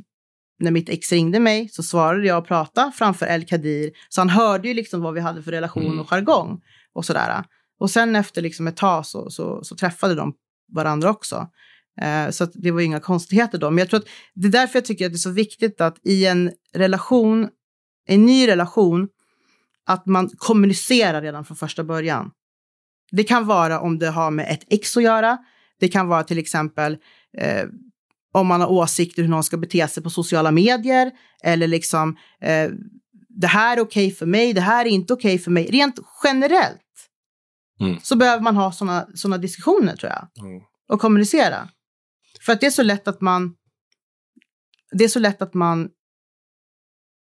när mitt ex ringde mig så svarade jag och pratade framför El Kadir. Så han hörde ju liksom vad vi hade för relation Mm. och jargong och sådär. Och sen efter liksom ett tag så, så, så träffade de varandra också. Eh, så det var inga konstigheter då. Men jag tror att det är därför jag tycker att det är så viktigt att i en relation, en ny relation, att man kommunicerar redan från första början. Det kan vara om det har med ett ex att göra. Det kan vara till exempel eh, om man har åsikter hur någon ska bete sig på sociala medier. Eller liksom, eh, det här är okej för mig, det här är inte okej för mig. Rent generellt Mm. så behöver man ha sådana såna diskussioner tror jag. Ja. Och kommunicera. För att det är så lätt att man det är så lätt att man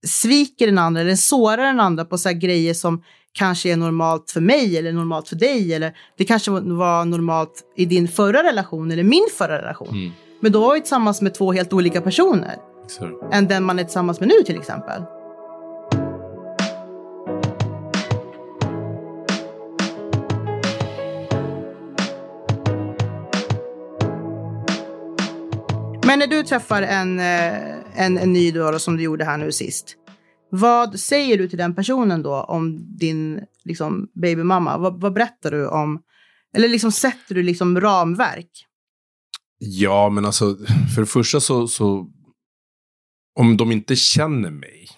sviker den andra eller sårar den andra på så här grejer som kanske är normalt för mig eller normalt för dig. Eller det kanske var- normalt i din förra relation eller min förra relation. Mm. Men då var vi tillsammans med två helt olika personer Så. än den man är tillsammans med nu till exempel. Men när du träffar en, eh, en, en ny då, som du gjorde här nu sist. Vad säger du till den personen då om din liksom, babymamma? Vad, vad berättar du om? Eller liksom sätter du liksom ramverk? Ja, men alltså för det första så, så om de inte känner mig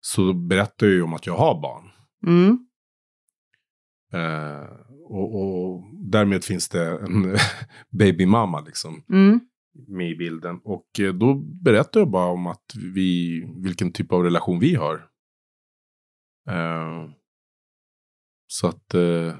så berättar jag ju om att jag har barn. Mm. Eh, och, och därmed finns det en babymamma liksom Mm. Med i bilden. Och eh, då berättar jag bara om att vi, vilken typ av relation vi har. Eh, så att, eh,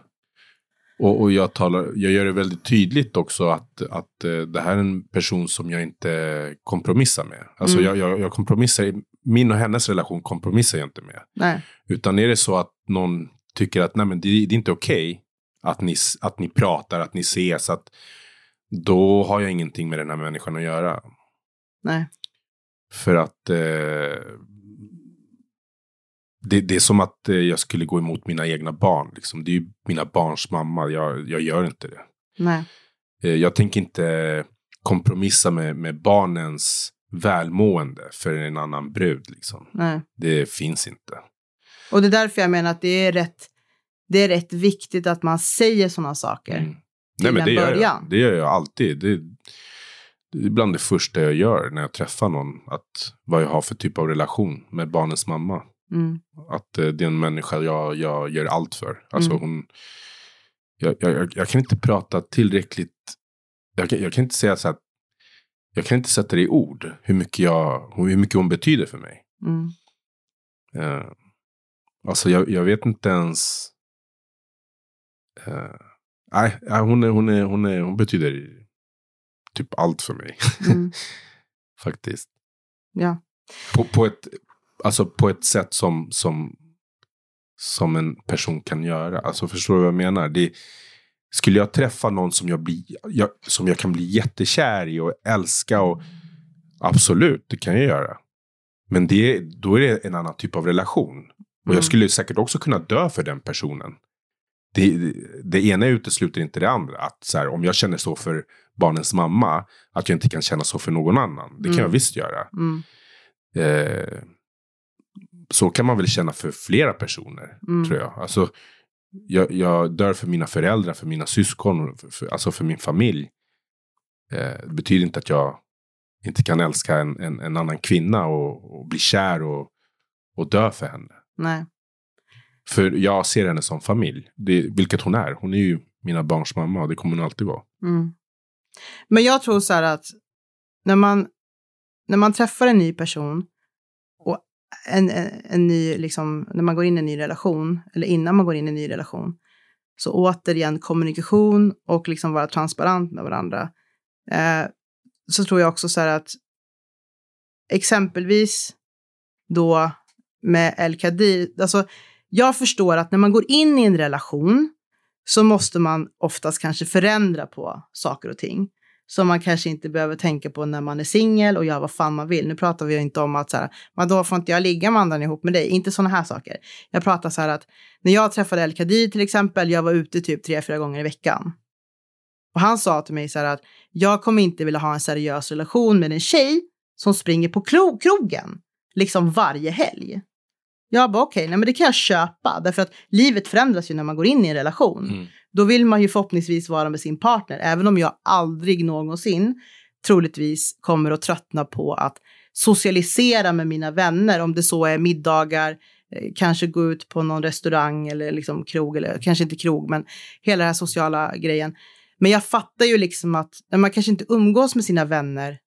och, och jag, talar, jag gör det väldigt tydligt också att, att eh, det här är en person som jag inte kompromissar med. Alltså Mm. jag, jag, jag kompromissar, min och hennes relation kompromissar jag inte med. Nej. Utan är det så att någon tycker att nej, men det, det är inte okej att, ni, att ni pratar, att ni ses, att då har jag ingenting med den här människan att göra. Nej. För att eh, det, det är som att eh, jag skulle gå emot mina egna barn. Liksom. Det är ju mina barns mamma, jag, jag gör inte det. Nej. Eh, jag tänker inte kompromissa med, med barnens välmående för en annan brud. Liksom. Nej. Det finns inte. Och det är därför jag menar att det är rätt, det är rätt viktigt att man säger sådana saker. Mm. Nej, men en det gör, jag. det gör jag alltid. Det, det är bland det första jag gör när jag träffar någon. Att vad jag har för typ av relation med barnens mamma. Mm. Att eh, det är en människa jag, jag gör allt för. Alltså Mm. hon... Jag, jag, jag- kan inte prata tillräckligt... Jag kan, jag kan inte säga så att... Jag kan inte sätta det i ord. Hur mycket, jag, hur mycket hon betyder för mig. Mm. Eh, alltså jag, jag vet inte ens... eh, nej, hon, är, hon, är, hon, är, hon betyder typ allt för mig. Mm. Faktiskt. Ja. På, på, ett, alltså på ett sätt som, som, som en person kan göra. Alltså förstår du vad jag menar? Det, skulle jag träffa någon som jag, blir, jag, som jag kan bli jättekär i och älska och absolut, det kan jag göra. Men det, då är det en annan typ av relation. Och Mm. jag skulle säkert också kunna dö för den personen. Det, det ena utesluter inte det andra. Att så här, om jag känner så för barnens mamma, att jag inte kan känna så för någon annan. Det kan Mm. jag visst göra. Mm. Eh, så kan man väl känna för flera personer, Mm. tror jag. Alltså, jag, jag dör för mina föräldrar, för mina syskon, för, för, alltså för min familj. Eh, det betyder inte att jag inte kan älska en, en, en annan kvinna och, och bli kär och, och dö för henne. Nej. För jag ser henne som familj, det, vilket hon är. Hon är ju mina barns mamma och det kommer hon alltid vara. Mm. Men jag tror så här att när man, när man träffar en ny person och en, en, en ny, liksom, när man går in i en ny relation, eller innan man går in i en ny relation, så återigen kommunikation och liksom vara transparent med varandra. Eh, så tror jag också så här att exempelvis då med El Kadir, alltså jag förstår att när man går in i en relation så måste man oftast kanske förändra på saker och ting. Som man kanske inte behöver tänka på när man är singel och gör vad fan man vill. Nu pratar vi ju inte om att så här, men då får inte jag ligga med andra ihop med dig. Inte sådana här saker. Jag pratar så här att när jag träffade El Kadir till exempel, jag var ute typ tre, fyra gånger i veckan. Och han sa till mig så här att jag kommer inte vilja ha en seriös relation med en tjej som springer på krogen liksom varje helg. Jag bara okej, okay, men det kan jag köpa därför att livet förändras ju när man går in i en relation. Mm. Då vill man ju förhoppningsvis vara med sin partner, även om jag aldrig någonsin troligtvis kommer att tröttna på att socialisera med mina vänner, om det så är middagar, eh, kanske gå ut på någon restaurang eller liksom krog, eller kanske inte krog, men hela den här sociala grejen. Men jag fattar ju liksom att man kanske inte umgås med sina vänner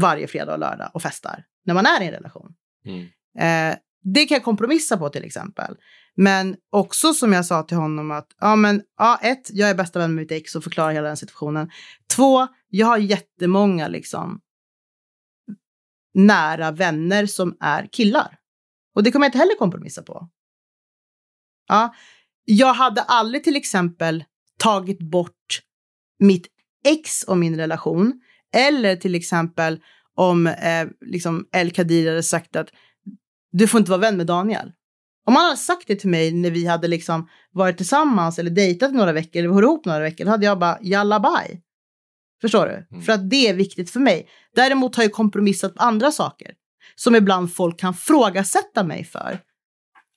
varje fredag och lördag och festar när man är i en relation. Mm. Eh, det kan jag kompromissa på till exempel. Men också som jag sa till honom att, ja men, ja ett, jag är bästa vän med mitt ex och förklarar hela den situationen. Två, jag har jättemånga liksom nära vänner som är killar. Och det kommer jag inte heller kompromissa på. Ja, jag hade aldrig till exempel tagit bort mitt ex och min relation. Eller till exempel om eh, liksom El Kadir hade sagt att du får inte vara vän med Daniel. Om han hade sagt det till mig när vi hade liksom varit tillsammans eller dejtat några veckor eller varit ihop några veckor, då hade jag bara jalla bye. Förstår du? Mm. För att det är viktigt för mig. Däremot har jag kompromissat på andra saker som ibland folk kan frågasätta mig för.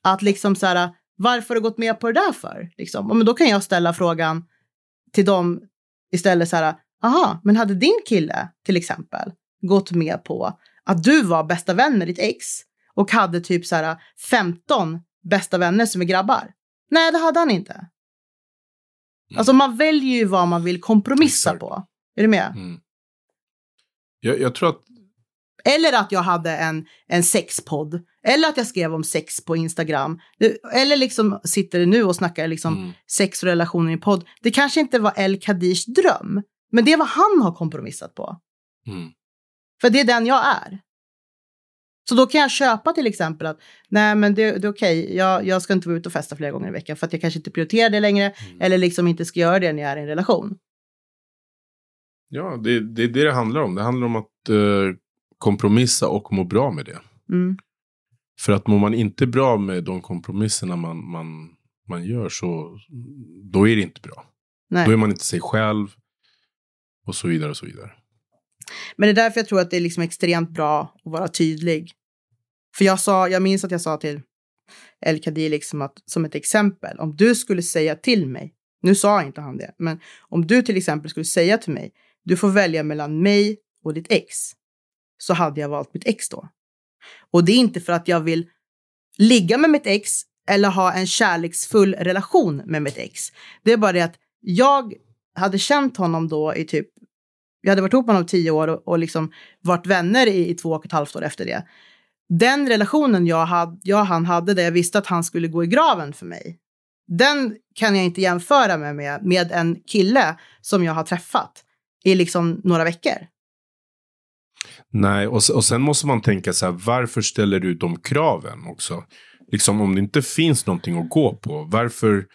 Att liksom så här, varför har du gått med på det där för? Liksom. Men då kan jag ställa frågan till dem istället så här, aha, men hade din kille till exempel gått med på att du var bästa vän med ditt ex och hade typ så här 15 bästa vänner som är grabbar? Nej, det hade han inte. Alltså man väljer ju vad man vill kompromissa Exakt. på. Är du med? Mm. Jag, jag tror att Eller att jag hade en, en sexpodd. Eller att jag skrev om sex på Instagram. Det- Eller liksom sitter nu och snackar liksom Mm. sex och relationer i podd. Det kanske inte var El Kadirs dröm. Men det är vad han har kompromissat på. Mm. För det är den jag är. Så då kan jag köpa till exempel att nej men det, det är okej, jag, jag ska inte vara ute och festa flera gånger i veckan för att jag kanske inte prioriterar det längre Mm. eller liksom inte ska göra det när jag är i en relation. Ja, det, det är det det handlar om. Det handlar om att eh, kompromissa och må bra med det. Mm. För att mår man inte bra med de kompromisserna man, man, man gör så då är det inte bra. Nej. Då är man inte sig själv och så vidare och så vidare. Men det är därför jag tror att det är liksom extremt bra att vara tydlig. För jag sa, jag minns att jag sa till El Kadir liksom att som ett exempel, om du skulle säga till mig, nu sa inte han det, men om du till exempel skulle säga till mig, du får välja mellan mig och ditt ex, så hade jag valt mitt ex då. Och det är inte för att jag vill ligga med mitt ex eller ha en kärleksfull relation med mitt ex. Det är bara det att jag hade känt honom då i typ vi hade varit ihop med honom tio år och, och liksom varit vänner i, i två och ett halvt år efter det. Den relationen jag, hade, jag och han hade där jag visste att han skulle gå i graven för mig. Den kan jag inte jämföra med, med, med en kille som jag har träffat i liksom några veckor. Nej, och, och sen måste man tänka så här, varför ställer du de kraven också? Liksom om det inte finns någonting att gå på, varför?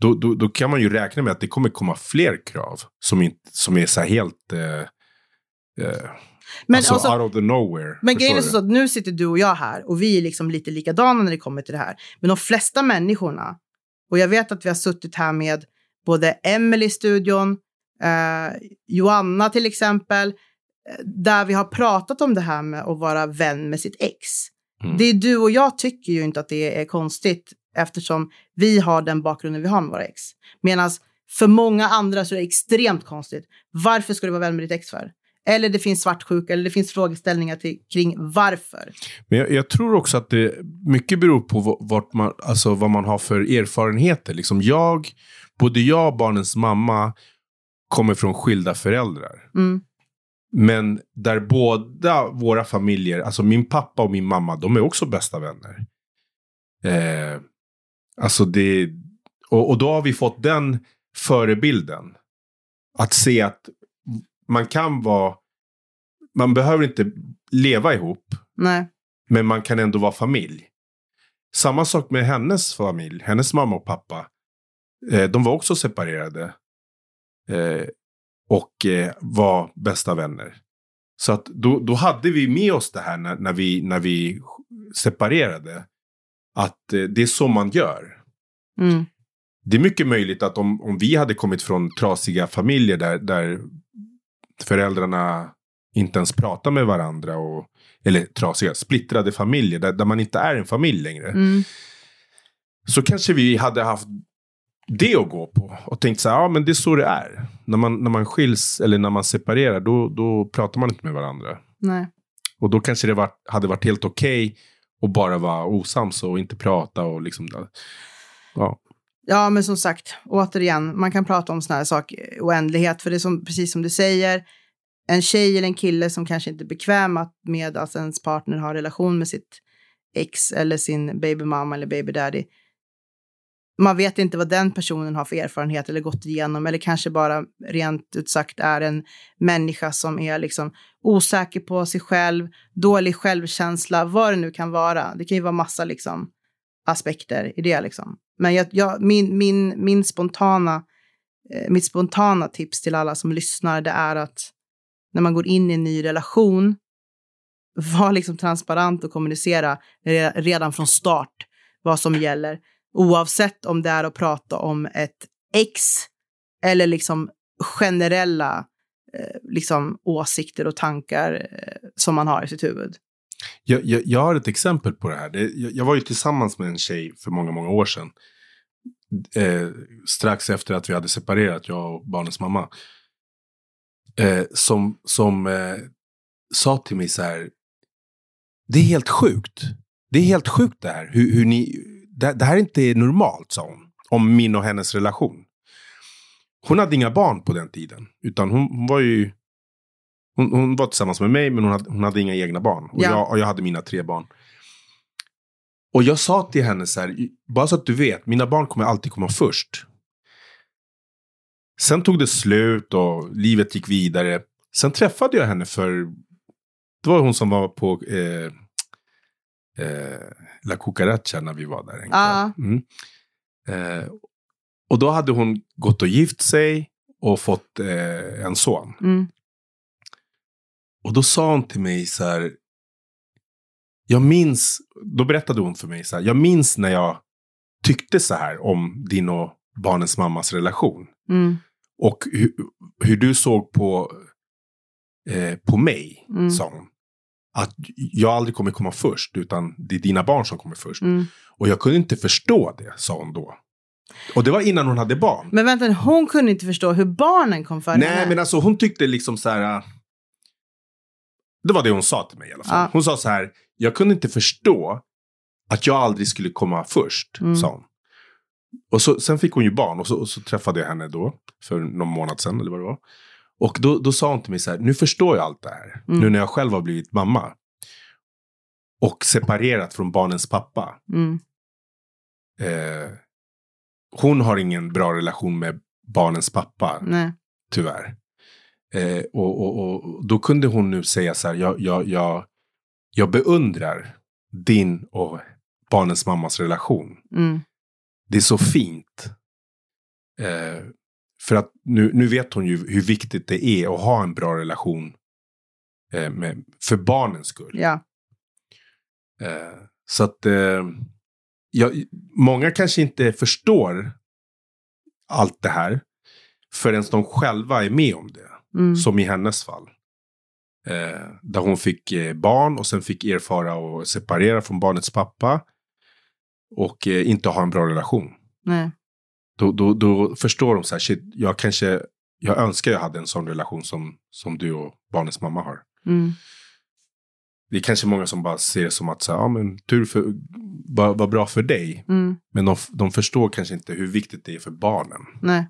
Då, då, då kan man ju räkna med att det kommer komma fler krav som, inte, som är så helt... Eh, eh, Men, alltså, alltså, out of the nowhere. men grejen är så att nu sitter du och jag här och vi är liksom lite likadana när det kommer till det här. Men de flesta människorna, och jag vet att vi har suttit här med både Emily i studion, eh, Joanna till exempel, eh, där vi har pratat om det här med att vara vän med sitt ex. Mm. Det är du och jag tycker ju inte att det är konstigt eftersom vi har den bakgrunden vi har med våra ex. Medan för många andra så är det extremt konstigt. Varför ska du vara vän med ditt ex för? Eller det finns svartsjuka eller det finns frågeställningar till, kring varför. Men jag, jag tror också att det mycket beror på vart man, alltså vad man har för erfarenheter. Liksom jag, både jag och barnens mamma kommer från skilda föräldrar. Mm. Men där båda våra familjer, alltså min pappa och min mamma, de är också bästa vänner. Eh, alltså det, och, och då har vi fått den förebilden. Att se att man kan vara, man behöver inte leva ihop, Nej. men man kan ändå vara familj. Samma sak med hennes familj, hennes mamma och pappa. Eh, de var också separerade. Eh, och eh, var bästa vänner. Så att då, då hade vi med oss det här när, när, vi, när vi separerade. Att eh, det är så man gör. Mm. Det är mycket möjligt att om, om vi hade kommit från trasiga familjer där, där föräldrarna inte ens pratar med varandra. Och, eller trasiga, splittrade familjer där, där man inte är en familj längre. Mm. Så kanske vi hade haft det att gå på. Och tänkt så här, ja men det är så det är. När man, när man skiljs eller när man separerar, då, då pratar man inte med varandra. Nej. Och då kanske det var, hade varit helt okej och bara vara osams och inte prata och liksom. Ja. Ja, men som sagt, återigen, man kan prata om såna här saker i oändlighet, för det är som, precis som du säger, en tjej eller en kille som kanske inte är bekväm med att ens partner har relation med sitt ex eller sin babymamma eller babydaddy. Man vet inte vad den personen har för erfarenhet eller gått igenom eller kanske bara rent ut sagt är en människa som är liksom osäker på sig själv, dålig självkänsla, vad det nu kan vara. Det kan ju vara massa liksom aspekter i det liksom. Men jag, jag, min, min, min spontana, eh, mitt spontana tips till alla som lyssnar det är att när man går in i en ny relation, var liksom transparent och kommunicera redan från start vad som gäller. Oavsett om det är att prata om ett ex eller liksom generella eh, Eh, liksom åsikter och tankar eh, som man har i sitt huvud. Jag, jag, jag har ett exempel på det här. Det, jag, jag var ju tillsammans med en tjej för många, många år sedan. Eh, strax efter att vi hade separerat, jag och barnens mamma. Eh, som som eh, sa till mig så här. Det är helt sjukt. Det är helt sjukt det här. Hur, hur ni, det, det här är inte normalt, sa hon. Om min och hennes relation. Hon hade inga barn på den tiden. Utan hon, hon var ju hon, hon var tillsammans med mig men hon hade, hon hade inga egna barn. Och, Ja. jag, och jag hade mina tre barn. Och jag sa till henne så här, bara så att du vet, mina barn kommer alltid komma först. Sen tog det slut och livet gick vidare. Sen träffade jag henne för, det var hon som var på eh, eh, La Cucaracha när vi var där. en. Ja. Mm. Eh, och då hade hon gått och gift sig och fått eh, en son. Mm. Och då sa hon till mig så här. Jag minns, då berättade hon för mig så här. Jag minns när jag tyckte så här om din och barnens mammas relation. Mm. Och hur, hur du såg på, eh, på mig, Mm. sa hon. Att jag aldrig kommer komma först, utan det är dina barn som kommer först. Mm. Och jag kunde inte förstå det, sa hon då. Och det var innan hon hade barn. Men vänta, hon kunde inte förstå hur barnen kom före Nej, henne. men alltså hon tyckte liksom så här. äh, Det var det hon sa till mig i alla fall. Ja. Hon sa så här. Jag kunde inte förstå att jag aldrig skulle komma först, Mm. sa hon. Och så, sen fick hon ju barn och så, och så träffade jag henne då. För någon månad sedan eller vad det var. Och då, då sa hon till mig så här. Nu förstår jag allt det här. Mm. Nu när jag själv har blivit mamma. Och separerat från barnens pappa. Mm. Eh, hon har ingen bra relation med barnens pappa Nej. tyvärr. Eh, och, och, och då kunde hon nu säga så här, jag, jag, jag, jag beundrar din och barnens mammas relation. Mm. Det är så fint. Eh, för att nu, nu vet hon ju hur viktigt det är att ha en bra relation eh, med, för barnens skull. Ja. Eh, så att eh, ja, många kanske inte förstår allt det här förrän de själva är med om det. Mm. Som i hennes fall. Eh, där hon fick eh, barn och sen fick erfara och separera från barnets pappa. Och eh, inte ha en bra relation. Nej. Då, då, då förstår de så här, shit, jag kanske, jag önskar jag hade en sån relation som, som du och barnets mamma har. Mm. Det är kanske många som bara ser det som att, så här, ja men tur för, vad vad bra för dig. Mm. Men de, de förstår kanske inte hur viktigt det är för barnen. Nej.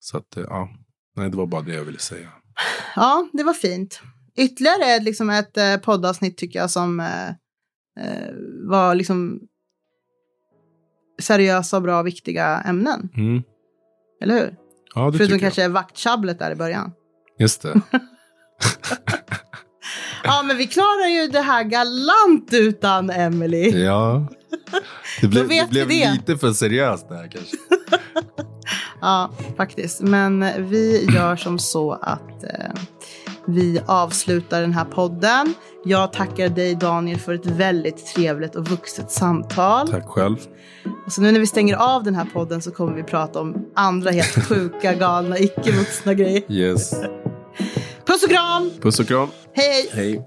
Så att, eh, ja, nej det var bara det jag ville säga. Ja, det var fint. Ytterligare liksom ett eh, poddavsnitt tycker jag som eh, eh, var liksom seriösa, och bra och viktiga ämnen. Mm. Eller hur? Ja, det Förutom kanske vakttjabblet där i början. jag. Just det. Ja, men vi klarar ju det här galant utan Emily. ja. Det blev, vet det blev det. lite för seriöst det här kanske. Ja, faktiskt. Men vi gör som så att eh, vi avslutar den här podden. Jag tackar dig Daniel för ett väldigt trevligt och vuxet samtal. Tack själv. Och så nu när vi stänger av den här podden så kommer vi prata om andra helt sjuka, galna, icke-vuxna grejer. Yes. Puss och kram! Puss och kram. Hej! Hej.